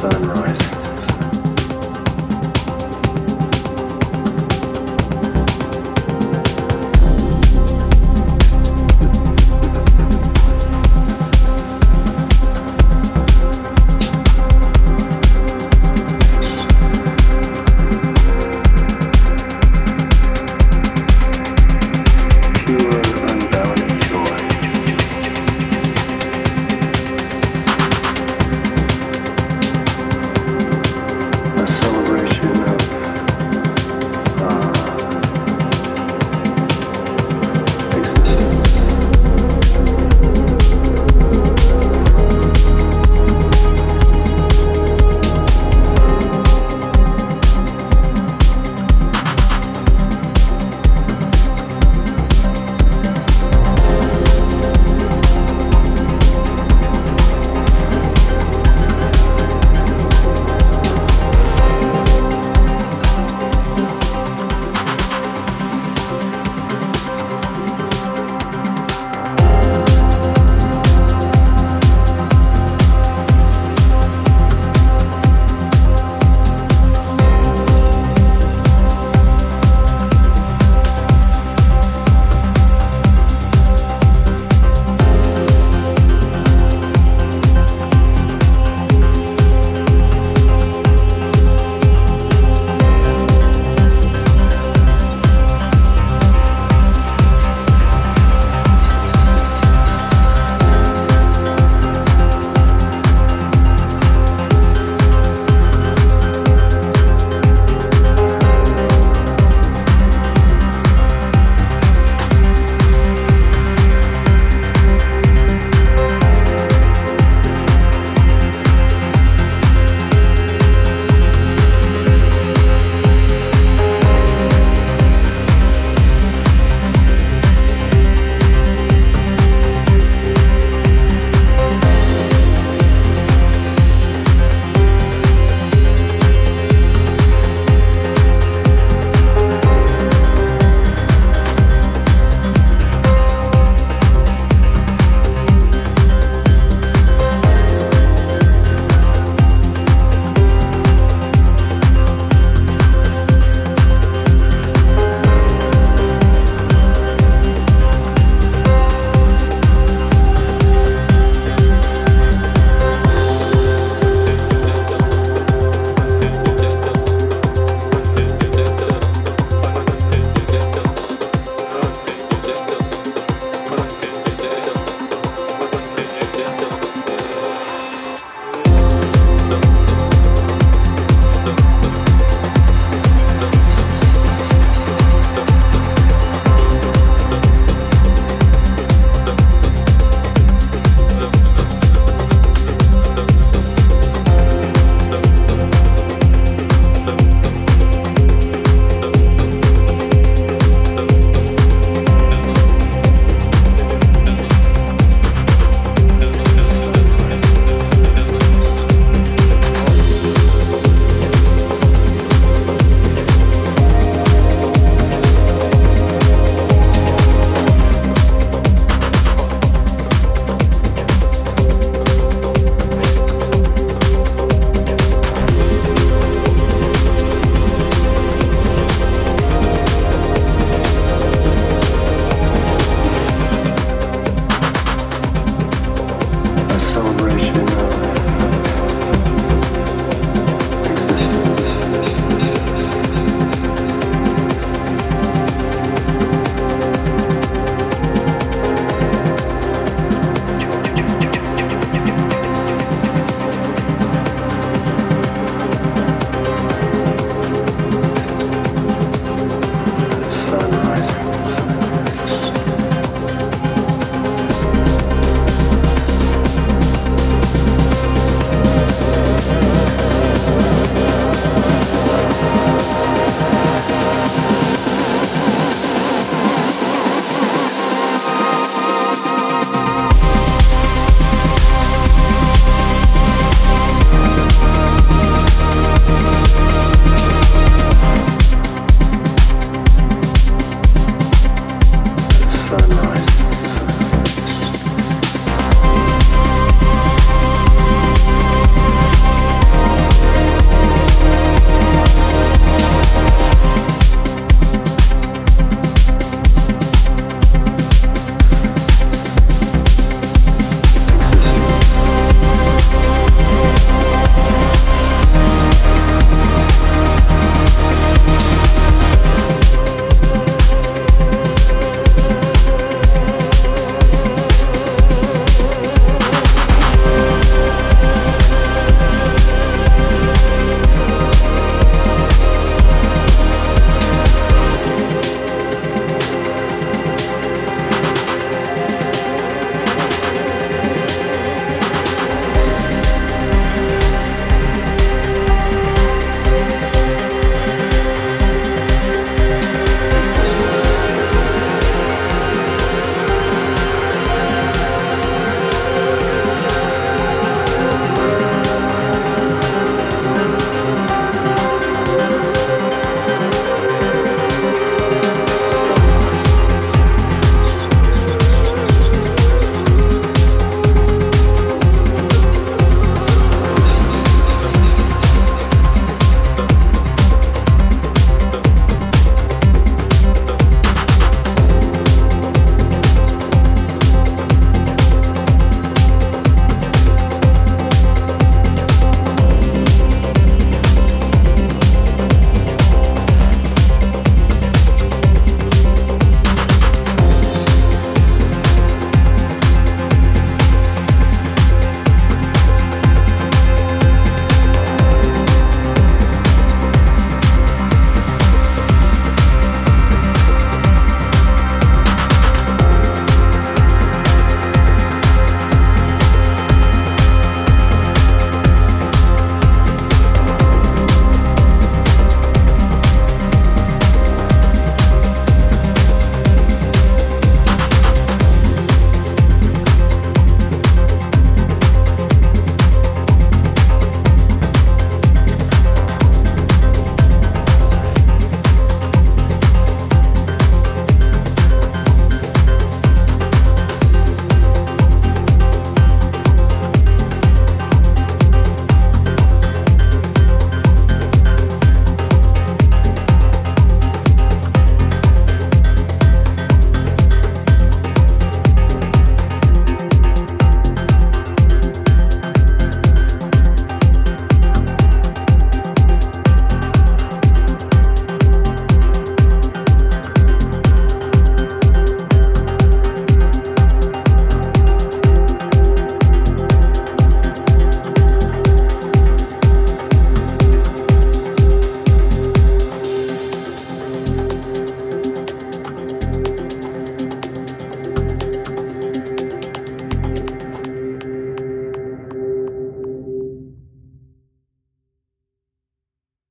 sunrise sunrise.